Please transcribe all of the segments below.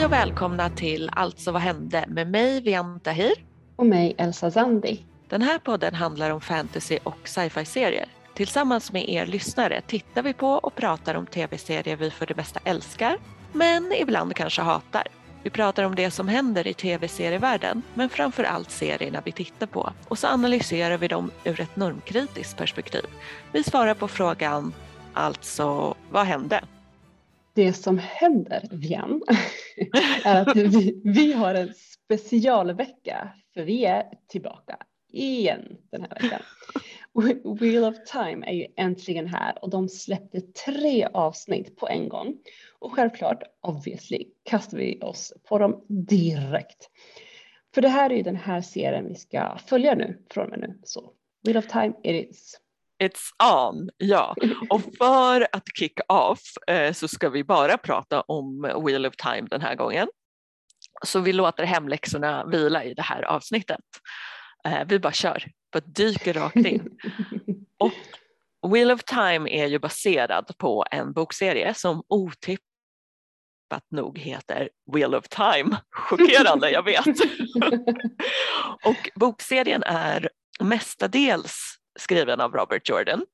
Hej och välkomna till Alltså vad hände med mig Vian Tahir. Och mig Elsa Zandi. Den här podden handlar om fantasy och sci-fi-serier. Tillsammans med er lyssnare tittar vi på och pratar om tv-serier vi för det mesta älskar, men ibland kanske hatar. Vi pratar om det som händer i tv-serievärlden, men framför allt serierna vi tittar på. Och så analyserar vi dem ur ett normkritiskt perspektiv. Vi svarar på frågan, alltså, vad hände? Det som händer, Vian, är att vi, vi har en specialvecka, för vi är tillbaka igen den här veckan. Wheel of Time är ju äntligen här och de släppte tre avsnitt på en gång. Och självklart, obviously, kastar vi oss på dem direkt. För det här är ju den här serien vi ska följa nu, från och med nu. Så Wheel of Time it is. It's on, ja. Och för att kick off eh, så ska vi bara prata om Wheel of Time den här gången. Så vi låter hemläxorna vila i det här avsnittet. Eh, vi bara kör, bara dyker rakt in. Och Wheel of Time är ju baserad på en bokserie som otippat nog heter Wheel of Time. Chockerande, jag vet. och bokserien är mestadels skriven av Robert Jordan.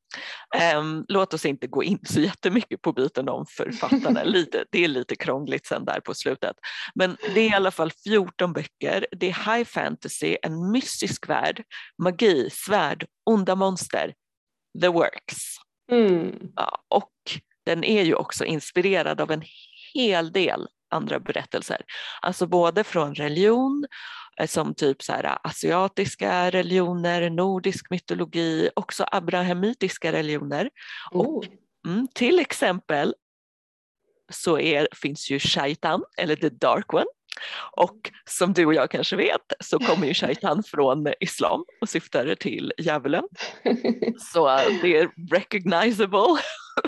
Um, låt oss inte gå in så jättemycket på biten om författarna, lite, det är lite krångligt sen där på slutet. Men det är i alla fall 14 böcker, det är high fantasy, en mystisk värld, magi, svärd, onda monster, the works. Mm. Ja, och den är ju också inspirerad av en hel del andra berättelser. Alltså både från religion Eh, som typ så här, asiatiska religioner, nordisk mytologi, också abrahamitiska religioner. Oh. Och, mm, till exempel så är, finns ju shaitan, eller the dark one. Och som du och jag kanske vet så kommer ju shaitan från islam och syftar till djävulen. Så det är recognizable,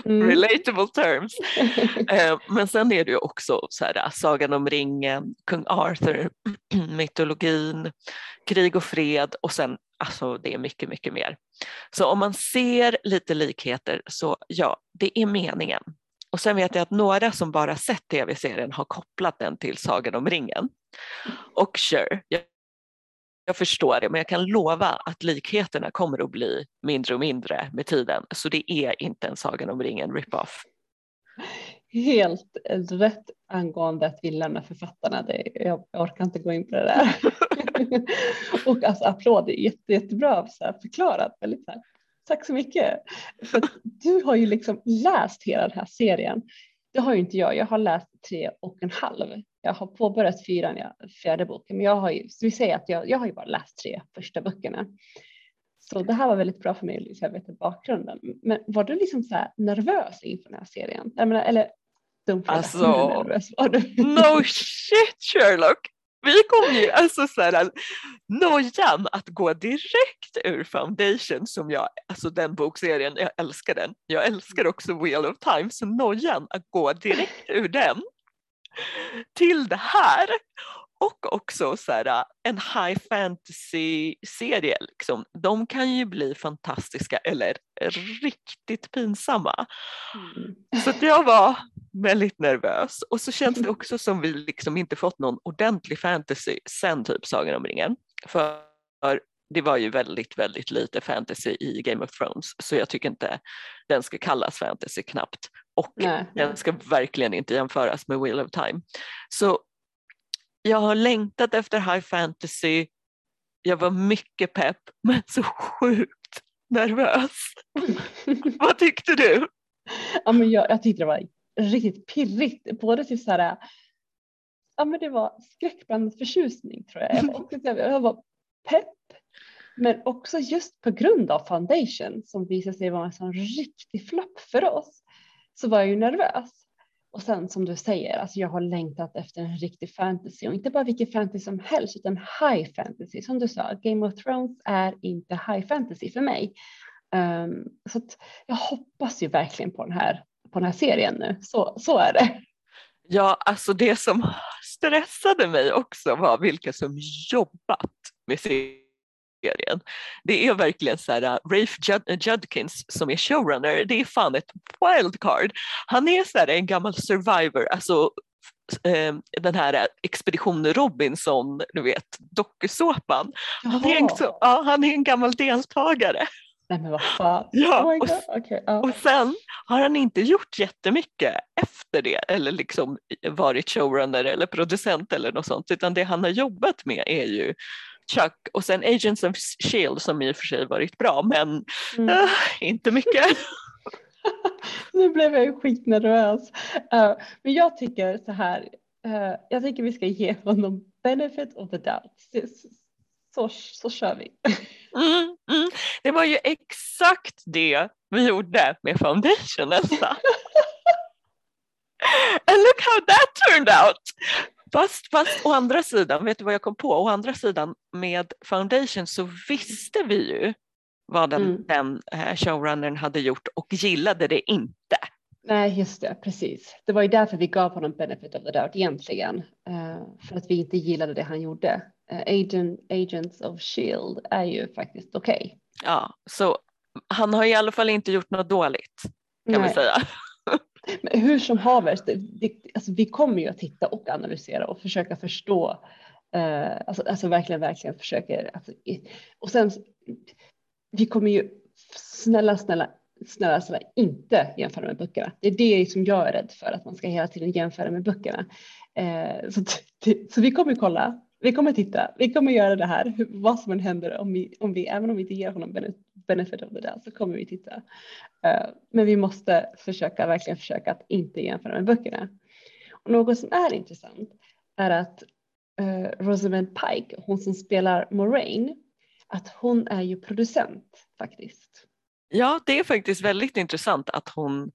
mm. relatable terms. Uh, men sen är det ju också så här, uh, Sagan om ringen, kung Arthur, mytologin, krig och fred och sen alltså det är mycket, mycket mer. Så om man ser lite likheter så ja, det är meningen och sen vet jag att några som bara sett tv-serien har kopplat den till Sagan om ringen. Och sure, jag, jag förstår det, men jag kan lova att likheterna kommer att bli mindre och mindre med tiden. Så det är inte en Sagan om ringen rip-off. Helt rätt angående att vi lämnar författarna. Jag orkar inte gå in på det där. och alltså applåd, jätte, jättebra så här, förklarat. Väldigt så här, Tack så mycket. För du har ju liksom läst hela den här serien. Det har ju inte jag. Jag har läst tre och en halv. Jag har påbörjat fyran, ja, fjärde boken, men jag har ju, vi säger att jag, jag har ju bara läst tre första böckerna. Så det här var väldigt bra för mig att veta bakgrunden. Men var du liksom så nervös inför den här serien? Menar, eller dum alltså, nervös var du? No shit Sherlock! Vi kom ju alltså så här, nojan att gå direkt ur Foundation som jag, alltså den bokserien, jag älskar den. Jag älskar också Wheel of Time, så nojan att gå direkt ur den till det här och också så här, en high fantasy-serie. Liksom. De kan ju bli fantastiska eller riktigt pinsamma. Mm. Så jag var väldigt nervös och så känns det också som vi liksom inte fått någon ordentlig fantasy sen typ Sagan om ringen. För det var ju väldigt, väldigt lite fantasy i Game of Thrones så jag tycker inte den ska kallas fantasy knappt och nej, den ska verkligen inte jämföras med Wheel of Time. Så jag har längtat efter high fantasy, jag var mycket pepp men så sjukt nervös. Vad tyckte du? Ja, men jag, jag tyckte det var riktigt pirrigt, både till så här, ja men det var skräckblandad förtjusning tror jag. Jag var, jag var pepp, men också just på grund av foundation som visade sig vara en sån riktig flopp för oss så var jag ju nervös. Och sen som du säger, alltså jag har längtat efter en riktig fantasy och inte bara vilken fantasy som helst utan high fantasy. Som du sa, Game of Thrones är inte high fantasy för mig. Um, så jag hoppas ju verkligen på den här på den här serien nu. Så, så är det. Ja, alltså det som stressade mig också var vilka som jobbat med serien. Det är verkligen så här, uh, Rafe Jud Judkins som är showrunner, det är fan ett wildcard. Han är så här en gammal survivor, alltså eh, den här Expedition Robinson, du vet dokusåpan. Han är, en, så, ja, han är en gammal deltagare. Nej men vad fan. Ja, oh och. Okay, ja. och sen har han inte gjort jättemycket efter det eller liksom varit showrunner eller producent eller något sånt utan det han har jobbat med är ju Chuck och sen Agents of Shield som i och för sig varit bra men Mm. äh, inte mycket. nu blev jag ju skitnervös. Uh, men jag tycker så här. Uh, jag tycker vi ska ge honom benefit of the doubt. Så, så, kör vi. Mm, mm. Det var ju exakt det vi gjorde med foundation Elsa. And look how that turned out! Fast, fast å andra sidan, vet du vad jag kom på? Å andra sidan med foundation så visste vi ju vad den, Mm. den eh, showrunnern hade gjort och gillade det inte. Nej, just det, precis. Det var ju därför vi gav honom benefit of the doubt egentligen. Uh, för att vi inte gillade det han gjorde. Uh, Agent, Agents of Shield är ju faktiskt okej. Ja, så han har i alla fall inte gjort något dåligt kan vi Nej. säga. Men hur som haver, det, det, alltså vi kommer ju att titta och analysera och försöka förstå. Eh, alltså, alltså verkligen, verkligen försöker. Alltså, och sen, vi kommer ju, snälla, snälla, snälla, snälla inte jämföra med böckerna. Det är det som jag är rädd för, att man ska hela tiden jämföra med böckerna. Eh, så, det, så vi kommer kolla, vi kommer titta, vi kommer göra det här, vad som än händer, om vi, om vi, även om vi inte ger honom benefit of the där så kommer vi titta. Eh, men vi måste försöka, verkligen försöka att inte jämföra med böckerna. Och något som är intressant är att uh, Rosamund Pike, hon som spelar Moraine, att hon är ju producent faktiskt. Ja, det är faktiskt väldigt intressant att hon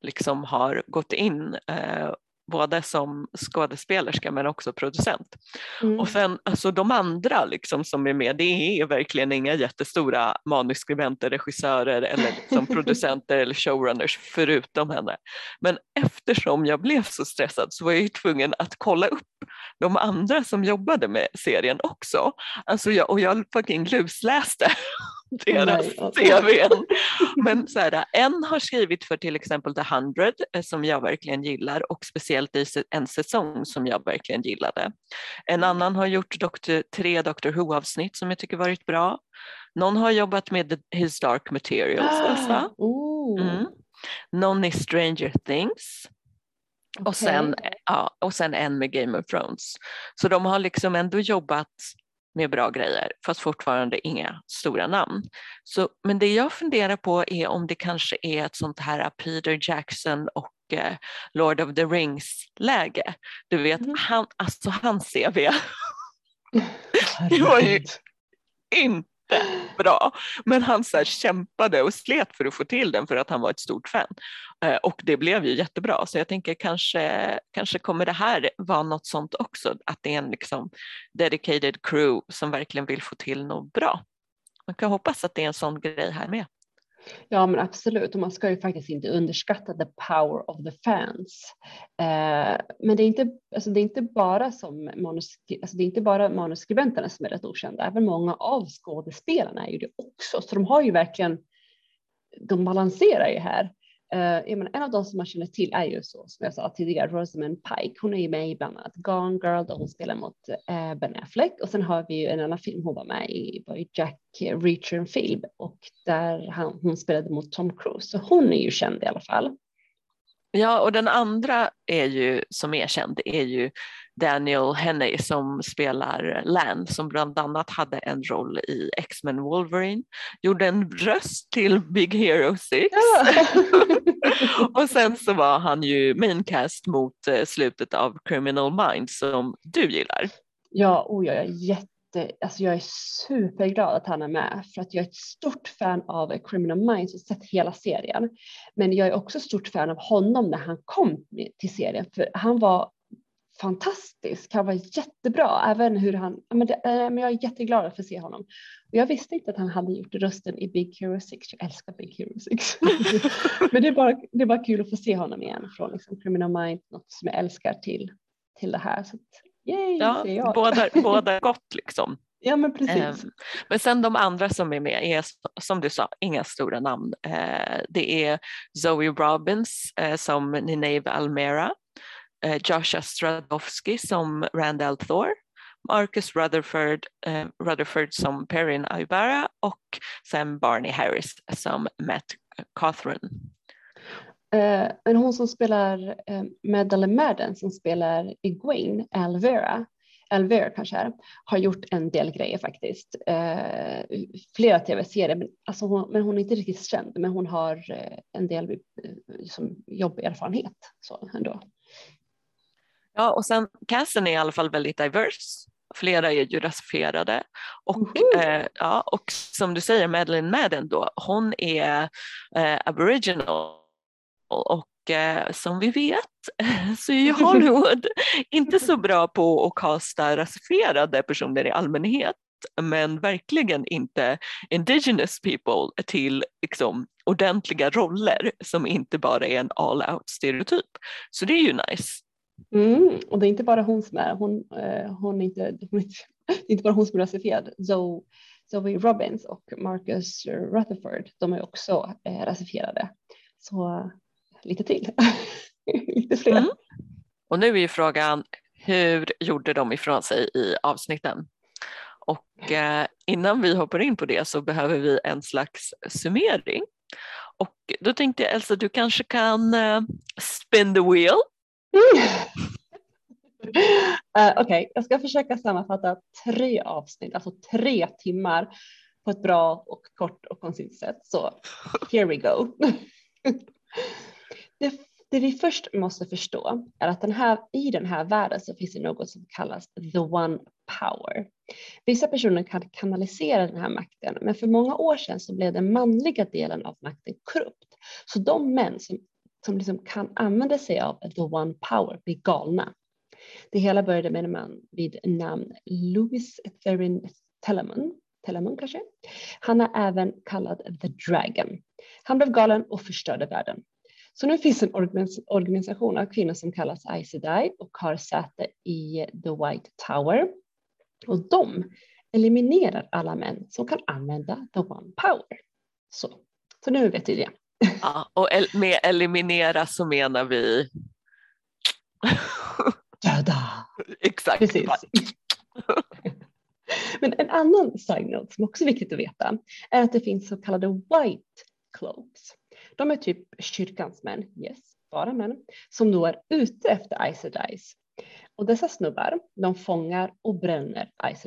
liksom har gått in eh, både som skådespelerska men också producent. Mm. Och sen alltså de andra liksom som är med, det är verkligen inga jättestora manusskribenter, regissörer eller liksom producenter eller showrunners förutom henne. Men eftersom jag blev så stressad så var jag tvungen att kolla upp de andra som jobbade med serien också. Alltså jag, och jag fucking lusläste deras CVn. Men så här, en har skrivit för till exempel The 100 eh, som jag verkligen gillar och speciellt i en säsong som jag verkligen gillade. En annan har gjort doktor, tre Doctor Who-avsnitt som jag tycker varit bra. Någon har jobbat med the, His Dark Materials. Oh, Mm. Någon i Stranger Things och, okej. sen, ja, och sen en med Game of Thrones. Så de har liksom ändå jobbat med bra grejer fast fortfarande inga stora namn. Så, men det jag funderar på är om det kanske är ett sånt här Peter Jackson och eh, Lord of the Rings-läge. Du vet, Mhm. han, alltså hans CV det var ju- inte bra. Men han så här kämpade och slet för att få till den för att han var ett stort fan. Eh, och det blev ju jättebra så jag tänker kanske, kanske kommer det här vara något sånt också, att det är en liksom dedicated crew som verkligen vill få till något bra. Man kan hoppas att det är en sån grej här med. Ja men absolut och man ska ju faktiskt inte underskatta the power of the fans. Eh, men det är, inte, alltså det är inte bara som manuskri- alltså det är inte bara manusskribenterna som är rätt okända, även många av skådespelarna är ju det också. Så de har ju verkligen, de balanserar ju här. Uh, jag menar, en av de som man känner till är ju så som jag sa tidigare, Rosamund Pike. Hon är ju med i bland annat Gone Girl där hon spelar mot uh, Ben Affleck och sen har vi ju en annan film hon var med i, var ju Jack Reacher film och där han, hon spelade mot Tom Cruise. Så hon är ju känd i alla fall. Ja, och den andra är ju, som är känd är ju Daniel Henney som spelar Lan som bland annat hade en roll i X-Men Wolverine, gjorde en röst till Big Hero 6 och sen så var han ju maincast mot eh, slutet av Criminal Minds som du gillar. Ja, oh, jag är jätte, alltså jag är superglad att han är med för att jag är ett stort fan av Criminal Minds och sett hela serien. Men jag är också stort fan av honom när han kom till serien för han var fantastisk. Han var jättebra, även hur han, men, det, eh, men jag är jätteglad att få se honom. Och jag visste inte att han hade gjort rösten i Big Hero 6. Jag älskar Big Hero 6. men det är, bara, det är bara kul att få se honom igen från liksom, Criminal Minds, något som jag älskar till, till det här. Så att, yay, Ja, jag. båda, båda gott liksom. Ja men precis. Ehm, Men sen de andra som är med är som du sa inga stora namn. Eh, Det är Zoe Robbins eh, som Nineve Almera. eh, Joshua Stradowski som Randall Thor, Marcus Rutherford, eh, Rutherford som Perrin Ibarra och sen Barney Harris som Matt Catherine. Eh, men hon som spelar eh, Madeleine Madden som spelar Egwene Alvera, Alvera kanske är, har gjort en del grejer faktiskt. Eh, flera tv-serier, men, alltså hon, men hon är inte riktigt känd, men hon har eh, en del eh, liksom, jobberfarenhet så ändå. Ja, och sen casten är i alla fall väldigt diverse. Flera är ju rasifierade och, eh, ja, och som du säger, Madeleine Madden då, hon är eh, aboriginal och eh, som vi vet så är ju Hollywood inte så bra på att kasta rasifierade personer i allmänhet men verkligen inte indigenous people till liksom, ordentliga roller som inte bara är en all out stereotyp. Så det är ju nice. Mm, och det är inte bara hon som är, hon, eh, hon är inte, hon inte, det är inte bara hon som är rasifierad. Zoe, Zoe Robbins och Marcus Rutherford, de är också eh, rasifierade. Så lite till, lite fler. Mm. Och nu är ju frågan, hur gjorde de ifrån sig i avsnitten? Och eh, innan vi hoppar in på det så behöver vi en slags summering. Och då tänkte jag Elsa, du kanske kan eh, spin the wheel uh, Okej, okay. jag ska försöka sammanfatta tre avsnitt, alltså tre timmar på ett bra och kort och koncist sätt. Så here we go. det, det, vi först måste förstå är att den här, i den här världen så finns det något som kallas the one power. Vissa personer kan kanalisera den här makten, men för många år sedan så blev den manliga delen av makten korrupt. Så de män som som liksom kan använda sig av the one power blir galna. Det hela började med en man vid namn Louis Therin Telemon, Telemon kanske. Han är även kallad the Dragon. Han blev galen och förstörde världen. Så nu finns en organisation av kvinnor som kallas Sedai och har säte i The White Tower. Och de eliminerar alla män som kan använda the one power. Så, så nu vet vi det. Ja, och med eliminera så menar vi Döda. Exakt. Precis. Men en annan side note som också är viktigt att veta är att det finns så kallade white cloaks. De är typ kyrkans män, yes, bara män, som då är ute efter Aes Och dessa snubbar, de fångar och bränner Aes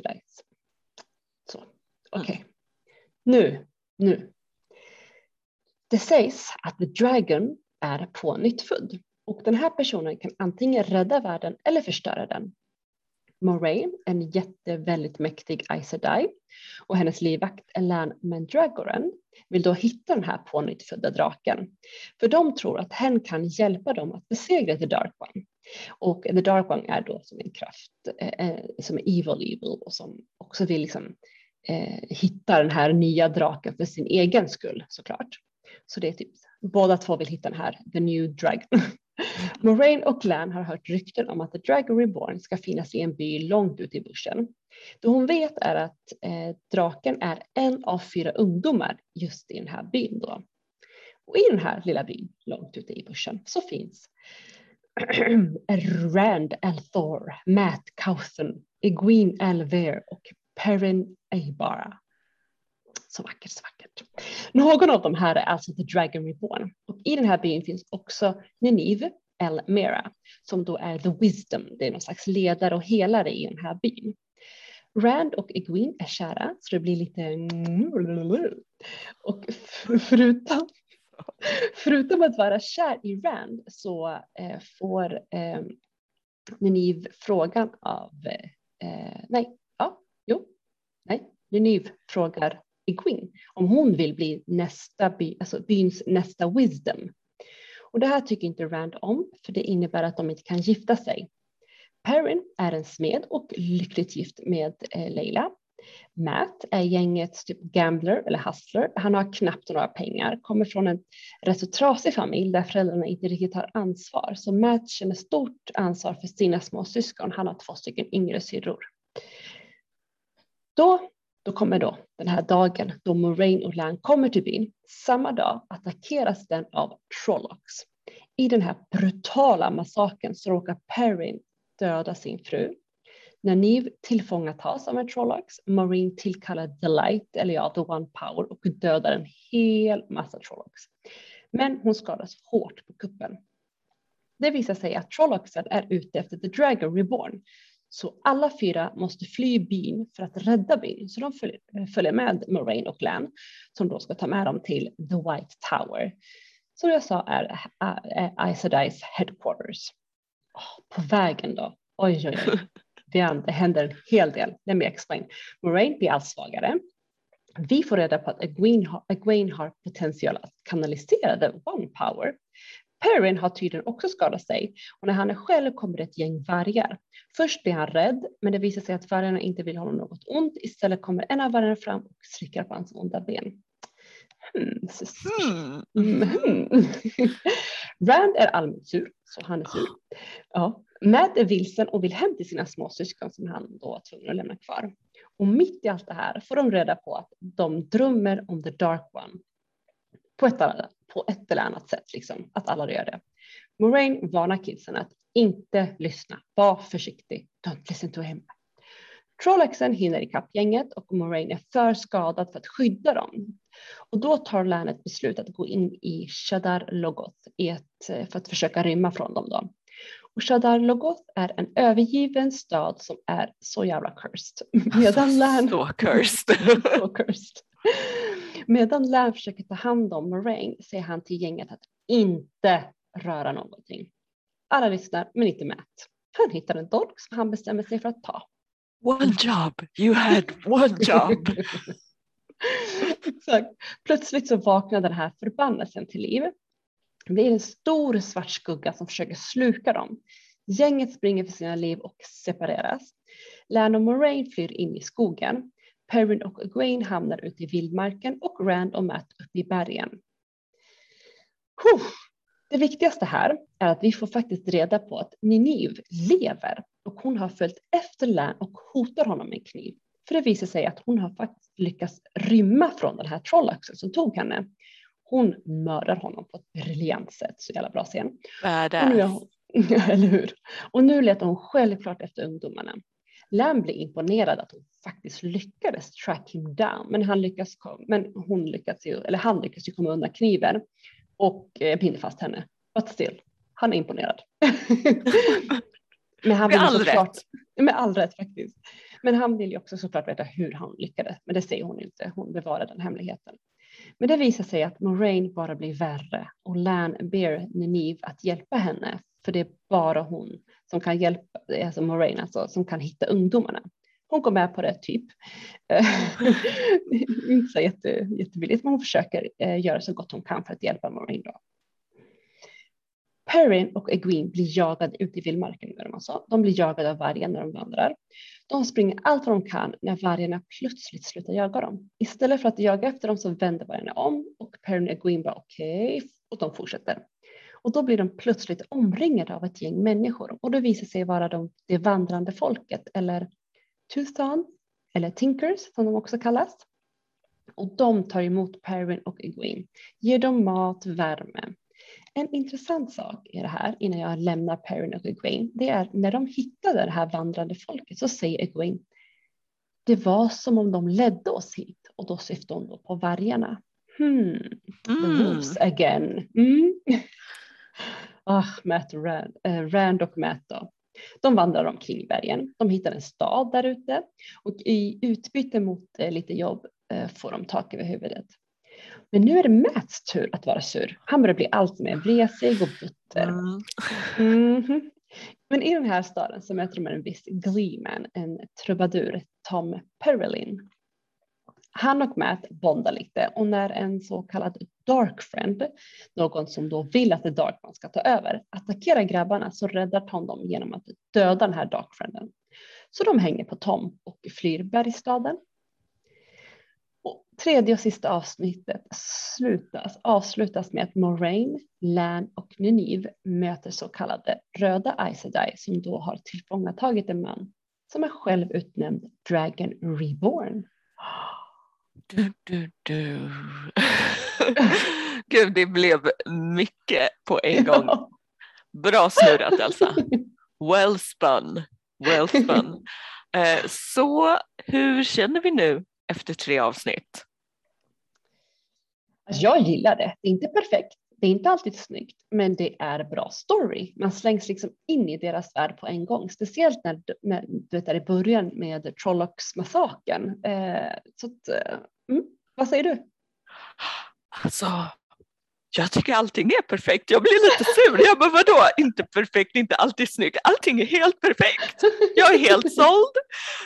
Så, okej. Okay. Mm. Nu, nu det sägs att The Dragon är pånyttfödd och den här personen kan antingen rädda världen eller förstöra den. Moray, en jätte, väldigt mäktig Aes Sedai och hennes livvakt Elan Mandragoran vill då hitta den här pånyttfödda draken. För de tror att hen kan hjälpa dem att besegra The Dark One. Och The Dark One är då som en kraft eh, eh som är evil evil och som också vill liksom, eh, hitta den här nya draken för sin egen skull såklart. Så det är typ båda två vill hitta den här The New Dragon. Moraine och Lan har hört rykten om att The Dragon Reborn ska finnas i en by långt ute i bussen. Det hon vet är att eh, draken är en av fyra ungdomar just i den här byn då. Och i den här lilla byn långt ute i bussen så finns Rand Althor, Matt Cawthon, Egwene Alver och Perrin Aybara. Så vackert, så vackert. Någon av de här är alltså The Dragon Reborn. Och i den här byn finns också Ninive El Mera som då är The Wisdom. Det är någon slags ledare och helare i den här byn. Rand och Egwene är kära så det blir lite och förutom Förutom att vara kär i Rand så eh, får eh, Ninive frågan av, eh, eh, nej, ja, jo, nej, Ninive frågar Queen, om hon vill bli nästa by, alltså byns nästa wisdom. Och det här tycker inte Rand om, för det innebär att de inte kan gifta sig. Perrin är en smed och lyckligt gift med eh, Leila. Matt är gängets typ gambler eller hustler. Han har knappt några pengar, kommer från en rätt så trasig familj där föräldrarna inte riktigt har ansvar. Så Matt känner stort ansvar för sina små syskon. Han har två stycken yngre syrror. Då då kommer då den här dagen då Moraine och Lan kommer till byn. Samma dag attackeras den av Trollocs. I den här brutala massakern så råkar Perrin döda sin fru. När Neve tillfångatas av en Trollocs, Marine tillkallar Delight, eller ja, The One Power, och dödar en hel massa Trollocs. Men hon skadas hårt på kuppen. Det visar sig att Trollocsen är ute efter The Dragon Reborn. Så alla fyra måste fly byn för att rädda byn. Så de följer med Moraine och Lan som då ska ta med dem till The White Tower. Som jag sa är Aes Sedais headquarters. på vägen då, oj oj oj, det händer en hel del. Let me explain. Moraine blir allt svagare. Vi får reda på att Egwene har, Egwene har potential att kanalisera the one power. Perrin har tydligen också skadat sig och när han är själv kommer det ett gäng vargar. Först blir han rädd, men det visar sig att vargarna inte vill honom något ont. Istället kommer en av vargarna fram och slickar på hans onda ben. Hmm. Hmm. Rand är allmänt sur, så han är sur. Ja. Matt är vilsen och vill hem till sina småsyskon som han då var tvungen att lämna kvar. Och mitt i allt det här får de reda på att de drömmer om the dark one. På ett, på ett eller annat sätt, liksom, att alla gör det. Moraine varnar kidsen att inte lyssna, var försiktig, don't listen to him. Trollexen hinner ikapp gänget och Moraine är för skadad för att skydda dem. Och då tar Lan ett beslut att gå in i Shadar Logoth för att försöka rymma från dem. Då. Och Shadar Logoth är en övergiven stad som är så jävla cursed. Medan Lan... Så cursed. så cursed. Medan Lan försöker ta hand om Moraine säger han till gänget att inte röra någonting. Alla lyssnar, men inte Matt. Han hittar en dolk som han bestämmer sig för att ta. One job, you had one job. Exakt. Plötsligt så vaknar den här förbannelsen till liv. Det är en stor svart skugga som försöker sluka dem. Gänget springer för sina liv och separeras. Lan och Moraine flyr in i skogen. Perrin och Egwene hamnar ute i vildmarken och Rand och Matt uppe i bergen. Det viktigaste här är att vi får faktiskt reda på att Ninive lever och hon har följt efter Lan och hotar honom med kniv. För det visar sig att hon har faktiskt lyckats rymma från den här trollaxen som tog henne. Hon mördar honom på ett briljant sätt, så jävla bra scen. Badass. Eller hur? Och nu letar hon självklart efter ungdomarna. Lam blir imponerad att hon faktiskt lyckades track him down, men han lyckas, men hon lyckas ju, eller han lyckas ju komma undan kniven och eh, pinne fast henne. But still, han är imponerad. men han med all såklart, rätt. Med all rätt faktiskt. Men han vill ju också såklart veta hur han lyckades, men det säger hon inte. Hon bevarar den hemligheten. Men det visar sig att Moraine bara blir värre och Lan ber Ninive att hjälpa henne, för det är bara hon som kan hjälpa, alltså Moraine alltså, som kan hitta ungdomarna. Hon går med på det typ. Eh, inte så jätte, jättevilligt, men hon försöker eh, göra så gott hon kan för att hjälpa Moraine. Då. Perrin och Egwene blir jagade ute i vildmarken. Alltså. De blir jagade av vargen när de vandrar. De springer allt vad de kan när vargarna plötsligt slutar jaga dem. Istället för att jaga efter dem så vänder vargarna om och Perrin och Egwene bara okej okay, och de fortsätter. Och då blir de plötsligt omringade av ett gäng människor och det visar sig vara de, det vandrande folket eller Tuthan eller Tinkers som de också kallas. Och de tar emot Perrin och Egwene, ger dem mat, värme. En intressant sak i det här innan jag lämnar Perrin och Egwene, det är när de hittade det här vandrande folket så säger Egwene, det var som om de ledde oss hit och då syftar hon då på vargarna. Hmm, the mm. wolves again. Mm. Ah, Matt Rand, äh, Rand och Matt då. De vandrar omkring bergen. De hittar en stad där ute och i utbyte mot eh, lite jobb eh, får de tak över huvudet. Men nu är det Mats tur att vara sur. Han börjar bli allt mer vresig och butter. Mm. -hmm. Men i den här staden så möter de en viss Gleeman, en trubadur, Tom Perilin. Han och Matt bondar lite och när en så kallad Dark Friend, någon som då vill att The Darkman ska ta över, attackerar grabbarna så räddar Tom dem genom att döda den här Dark Frienden. Så de hänger på Tom och flyr bergstaden. Och tredje och sista avsnittet slutas, avslutas med att Moraine, Lan och Nynive möter så kallade röda Aes som då har tillfångatagit en man som är själv utnämnd Dragon Reborn. Du, du, du. Gud, det blev mycket på en gång. Ja. Bra snurrat Elsa. Well spun. Well spun. Eh, så hur känner vi nu efter tre avsnitt? Alltså, jag gillar det. Det är inte perfekt. Det är inte alltid snyggt, men det är bra story. Man slängs liksom in i deras värld på en gång, speciellt när, när du vet, där i början med Trollocks-massakern. Eh, så att, eh, mm, vad säger du? Alltså, jag tycker allting är perfekt. Jag blir lite sur. Jag bara vadå, inte perfekt, inte alltid snyggt. Allting är helt perfekt. Jag är helt såld.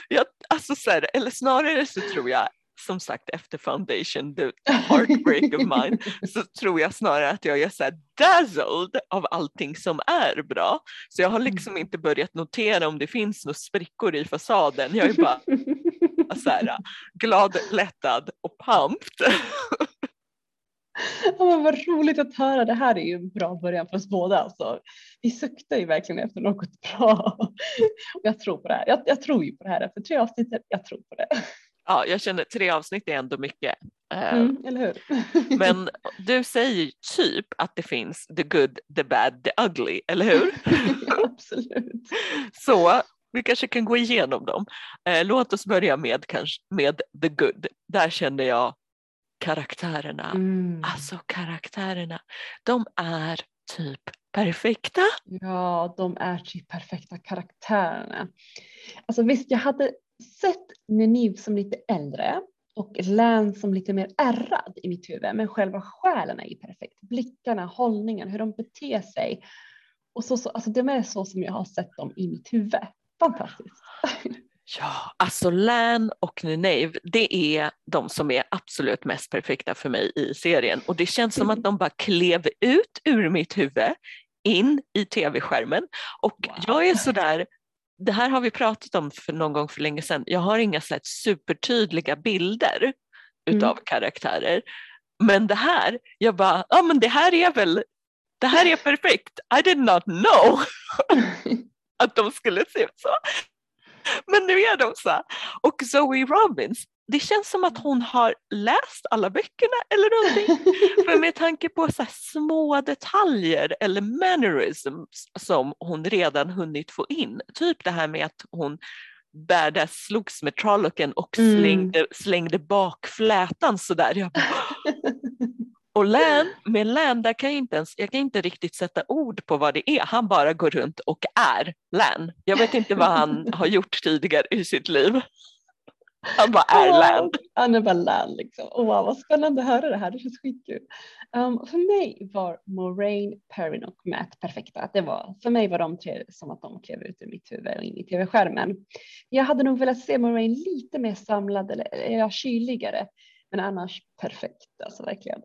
Jag, alltså så här, eller snarare så tror jag som sagt efter foundation, the heartbreak of mine, så tror jag snarare att jag är så dazzled av allting som är bra. Så jag har liksom inte börjat notera om det finns några sprickor i fasaden. Jag är bara så här, glad, lättad och pumped. Ja, vad roligt att höra. Det här är ju en bra början för oss båda. Alltså. Vi suktar ju verkligen efter något bra. Och jag tror på det här. Jag, jag tror ju på det här efter tre avsnitt. Jag tror på det. Ja, jag känner tre avsnitt är ändå mycket. Eh, Mm, eller hur? Men du säger typ att det finns the good, the bad, the ugly, eller hur? ja, absolut. Så vi kanske kan gå igenom dem. Eh, låt oss börja med, kanske, med the good. Där känner jag karaktärerna. Mm. Alltså karaktärerna, de är typ perfekta. Ja, de är typ perfekta karaktärerna. Alltså visst, jag hade sett Neniv som lite äldre och Län som lite mer ärrad i mitt huvud, men själva själen är ju perfekt. Blickarna, hållningen, hur de beter sig. Och så, så, alltså de är så som jag har sett dem i mitt huvud. Fantastiskt. Ja, alltså Lan och Nineve, det är de som är absolut mest perfekta för mig i serien och det känns som att de bara klev ut ur mitt huvud in i tv-skärmen och Wow. jag är sådär, det här har vi pratat om för någon gång för länge sedan, jag har inga så supertydliga bilder utav karaktärer. Men det här, jag bara, ja men det här är väl, det här är perfekt, I did not know att de skulle se ut så. Men nu är de så. här. Och Zoe Robbins, det känns som att hon har läst alla böckerna eller någonting. För med tanke på så små detaljer eller mannerisms som hon redan hunnit få in. Typ det här med att hon badass slogs med Trollocken och Mm. slängde, slängde bak flätan sådär. Jag bara, och Lan, med Lan, där kan jag inte ens, jag kan inte riktigt sätta ord på vad det är. Han bara går runt och är Lan. Jag vet inte vad han har gjort tidigare i sitt liv. Han bara är Lan. Han är bara Lan liksom. Oh, wow, vad spännande att höra det här. Det känns skitkul. Um, för mig var Moraine, Perrin och Matt perfekta. Det var, för mig var de tre som att de klev ut ur mitt huvud och in i tv-skärmen. Jag hade nog velat se Moraine lite mer samlad eller ja, kyligare. Men annars perfekt, alltså verkligen.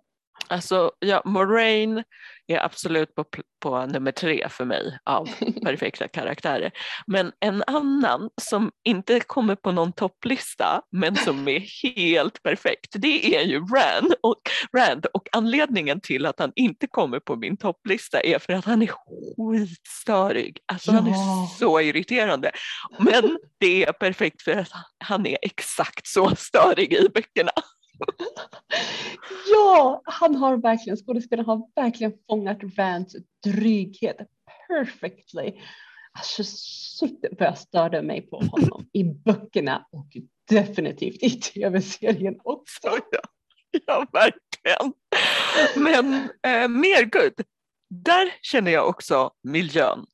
Alltså, ja, Moraine är absolut på, på nummer tre för mig av perfekta karaktärer. Men en annan som inte kommer på någon topplista men som är helt perfekt det är ju Rand. Och, Rand. och anledningen till att han inte kommer på min topplista är för att han är skitstörig. Alltså han är Ja. så irriterande. Men det är perfekt för att han är exakt så störig i böckerna. Ja, han har verkligen, skådespelaren har verkligen fångat Rands dryghet perfectly. Alltså shit vad jag störde mig på honom i böckerna och definitivt i tv-serien också. Så ja, ja verkligen. Men eh, mer good. Där känner jag också miljön.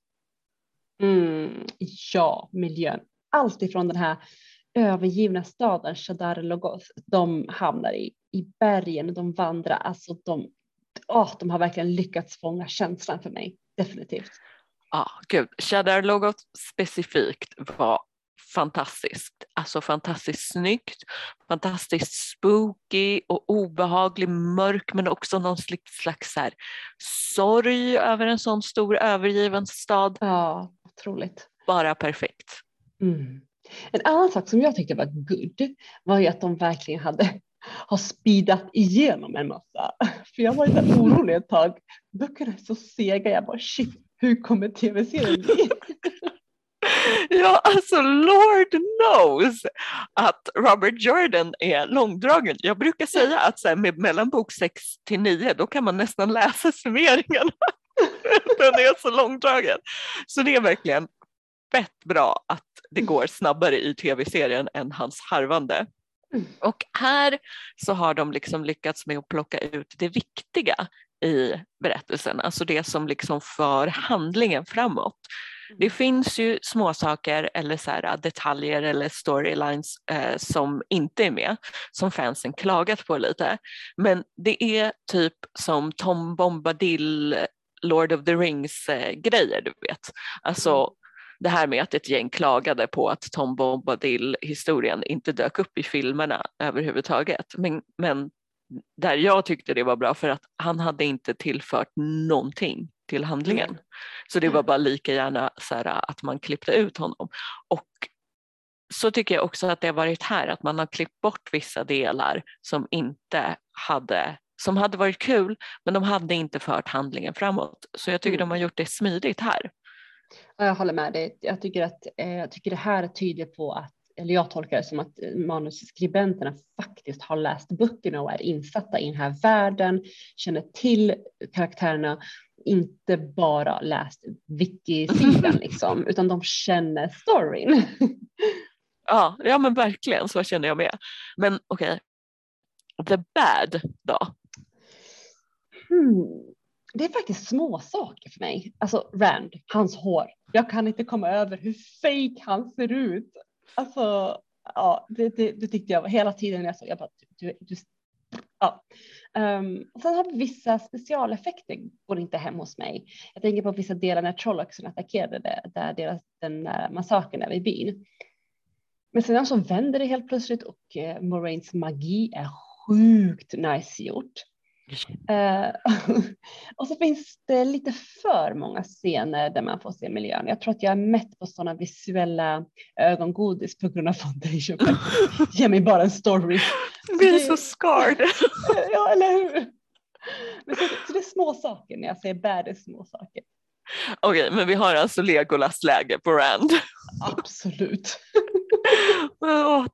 Mm, ja, miljön. Allt ifrån den här övergivna staden Shadar Logos. De hamnar i, i bergen, de vandrar, alltså de, åh, de har verkligen lyckats fånga känslan för mig. Definitivt. Ja, gud. Shadar-logot specifikt var fantastiskt. Alltså fantastiskt snyggt, fantastiskt spooky och obehaglig, mörk men också någon slags, slags så här, sorg över en sån stor övergiven stad. Ja, otroligt. Bara perfekt. Mm. En annan sak som jag tyckte var good var ju att de verkligen hade har speedat igenom en massa. För jag var lite orolig ett tag. Böckerna är så sega. Jag bara shit, hur kommer tv-serien bli? Ja, alltså Lord knows att Robert Jordan är långdragen. Jag brukar säga att så här, med mellan bok 6 till 9 då kan man nästan läsa summeringarna. Den är så långdragen. Så det är verkligen fett bra att det går snabbare i tv-serien än hans harvande. Mm. Och här så har de liksom lyckats med att plocka ut det viktiga i berättelsen, alltså det som liksom för handlingen framåt. Det finns ju småsaker eller så här, detaljer eller storylines eh, som inte är med, som fansen klagat på lite. Men det är typ som Tom Bombadil, Lord of the Rings eh, grejer, du vet. Alltså det här med att ett gäng klagade på att Tom Bombadil-historien inte dök upp i filmerna överhuvudtaget. Men, men där jag tyckte det var bra för att han hade inte tillfört någonting till handlingen. Mm. Så det var bara lika gärna så här, att man klippte ut honom. Och så tycker jag också att det har varit här, att man har klippt bort vissa delar som inte hade som hade varit kul men de hade inte fört handlingen framåt. Så jag tycker Mm. de har gjort det smidigt här. Ja, Jag håller med dig. Jag tycker att eh, jag tycker det här tyder på att, eller jag tolkar det som att eh, manusskribenterna faktiskt har läst böckerna och är insatta i den här världen, känner till karaktärerna, inte bara läst wiki-sidan liksom, utan de känner storyn. Ja, ja men verkligen så känner jag med. Men okej, the bad då? Hmm. Det är faktiskt små saker för mig. Alltså Rand, hans hår. Jag kan inte komma över hur fake han ser ut. Alltså, ja, det, det, det tyckte jag var hela tiden när jag såg. Jag bara, du, du, ja. Um, och sen har vi vissa specialeffekter går inte hem hos mig. Jag tänker på vissa delar när Trolloxen attackerade det, där deras, den där massakern är vid byn. Men sedan så vänder det helt plötsligt och eh, Moraines magi är sjukt nice gjort. Eh, och så finns det lite för många scener där man får se miljön. Jag tror att jag är mätt på sådana visuella ögongodis på grund av foundation. Ge mig bara en story. Är det- så scarred. ja, eller hur? Men så, så det är små saker när jag säger bad, det är små saker. Okej, men vi har alltså Legolas-läge på Rand. Absolut.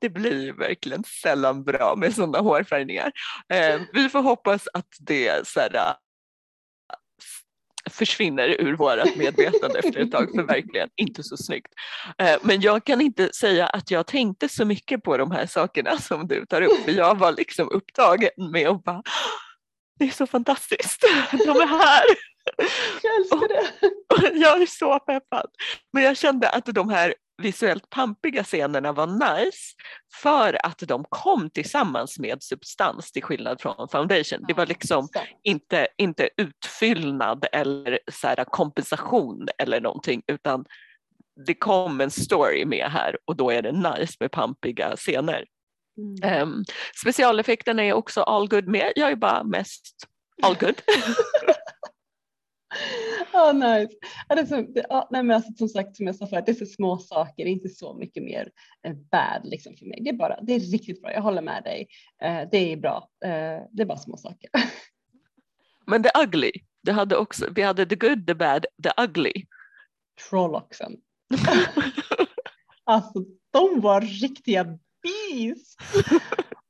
Det blir ju verkligen sällan bra med sådana hårfärgningar. Eh, vi får hoppas att det så här, äh, försvinner ur vårt medvetande efter ett tag, för verkligen inte så snyggt. Eh, men jag kan inte säga att jag tänkte så mycket på de här sakerna som du tar upp, för jag var liksom upptagen med att bara det är så fantastiskt, de är här. Jag älskar det. Jag är så peppad. Men jag kände att de här visuellt pampiga scenerna var nice för att de kom tillsammans med substans till skillnad från foundation. Det var liksom inte, inte utfyllnad eller så här kompensation eller någonting utan det kom en story med här och då är det nice med pampiga scener. Mm. Um, specialeffekterna är också all good med. Jag är bara mest all good. Ja, nice. Ja, det är så, det, ja, nej, men alltså, som sagt, som jag sa förut, det är så små saker, det är inte så mycket mer eh, bad liksom för mig. Det är bara, det är riktigt bra, jag håller med dig. Eh, det är bra, eh, det är bara små saker. Men the ugly, det hade också, vi hade the good, the bad, the ugly. Trolloxen. Alltså, de var riktiga beast.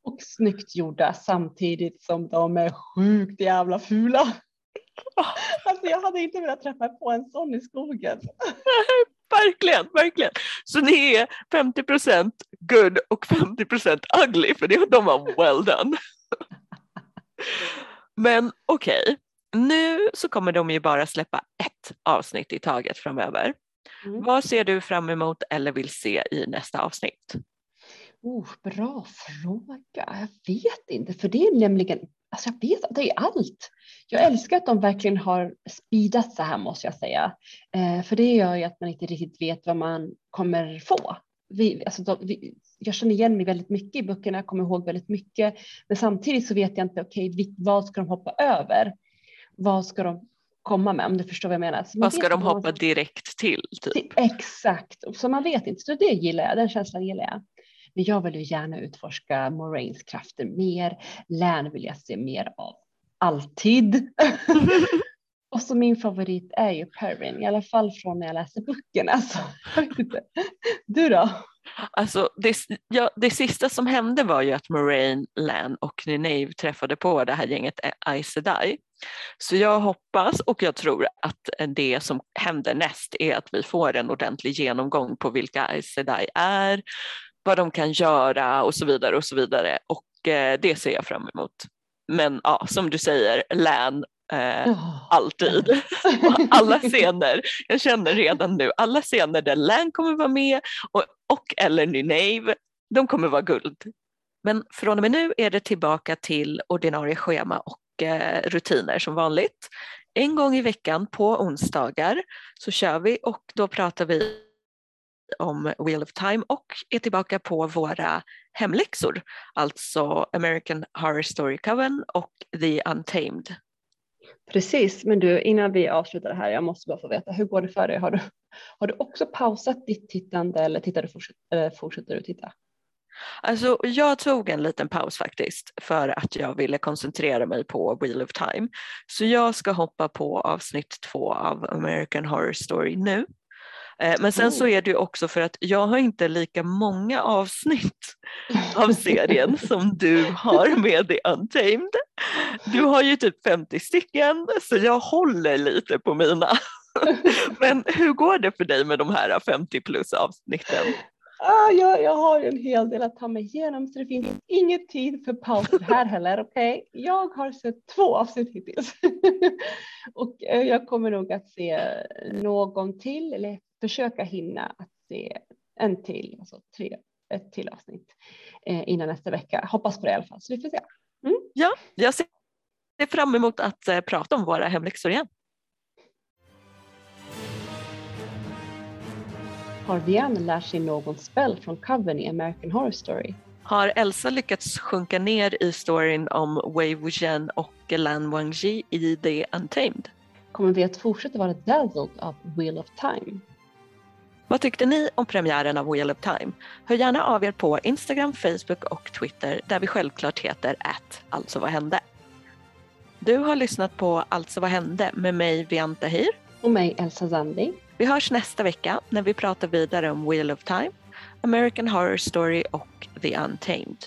Och snyggt gjorda samtidigt som de är sjukt jävla fula. Alltså jag hade inte velat träffa på en sån i skogen. verkligen, verkligen. Så ni är 50% good och 50% ugly för det, de var well done. Men okej, nu så kommer de ju bara släppa ett avsnitt i taget framöver. Mm. Vad ser du fram emot eller vill se i nästa avsnitt? Oh, bra fråga. Jag vet inte, för det är nämligen, alltså jag vet att det är allt. Jag älskar att de verkligen har speedat så här måste jag säga. Eh, för det gör ju att man inte riktigt vet vad man kommer få. Vi, alltså de, vi, jag känner igen mig väldigt mycket i böckerna, jag kommer ihåg väldigt mycket. Men samtidigt så vet jag inte, okej, okay, vad ska de hoppa över? Vad ska de komma med, om du förstår vad jag menar. Så Vad ska de vad man hoppa direkt till? Typ? Exakt, så man vet inte. Så det gillar jag, den känslan gillar jag. Men jag vill ju gärna utforska Moraines krafter mer. Län vill jag se mer av. Alltid. Och så min favorit är ju Perrin, i alla fall från när jag läste böckerna. Alltså, du då? Alltså, det, ja, det sista som hände var ju att Moraine, Lan och Nineve träffade på det här gänget Aes Sedai. Så jag hoppas och jag tror att det som händer näst är att vi får en ordentlig genomgång på vilka Aes Sedai är, vad de kan göra och så vidare och så vidare och eh, det ser jag fram emot. Men ja, som du säger, Lan Eh, oh. Alltid. alla scener, jag känner redan nu, alla scener där Lan kommer vara med och, och eller Nynaeve, de kommer vara guld. Men från och med nu är det tillbaka till ordinarie schema och eh, rutiner som vanligt. En gång i veckan på onsdagar så kör vi och då pratar vi om Wheel of Time och är tillbaka på våra hemläxor, alltså American Horror Story Coven och The Untamed Precis, men du innan vi avslutar det här, jag måste bara få veta, hur går det för dig? Har du, har du också pausat ditt tittande eller tittar du eller fortsätter du titta? Alltså, jag tog en liten paus faktiskt för att jag ville koncentrera mig på Wheel of Time. Så jag ska hoppa på avsnitt två av American Horror Story nu. Eh, men sen så är det ju också för att jag har inte lika många avsnitt av serien som du har med The Untamed. Du har ju typ 50 stycken så jag håller lite på mina. Men hur går det för dig med de här 50 plus avsnitten? Ah, jag, jag har en hel del att ta mig igenom så det finns ingen tid för pauser här heller. Okay? Jag har sett två avsnitt hittills och eh, jag kommer nog att se någon till eller försöka hinna att se en till, alltså tre, ett till avsnitt eh, innan nästa vecka. Hoppas på det i alla fall, så vi får se. Mm. Ja, jag ser fram emot att eh, prata om våra hemläxor igen. Har Diane lärt sig någon spel från Coven i American Horror Story? Har Elsa lyckats sjunka ner i storyn om Wei Wujian och Lan Wangji i The Untamed? Kommer vi att fortsätta vara dazzled av Wheel of Time? Vad tyckte ni om premiären av Wheel of Time? Hör gärna av er på Instagram, Facebook och Twitter där vi självklart heter att alltså vad hände. Du har lyssnat på Alltså vad hände med mig Vian Tahir. Och mig Elsa Zandi. Vi hörs nästa vecka när vi pratar vidare om Wheel of Time, American Horror Story och The Untamed.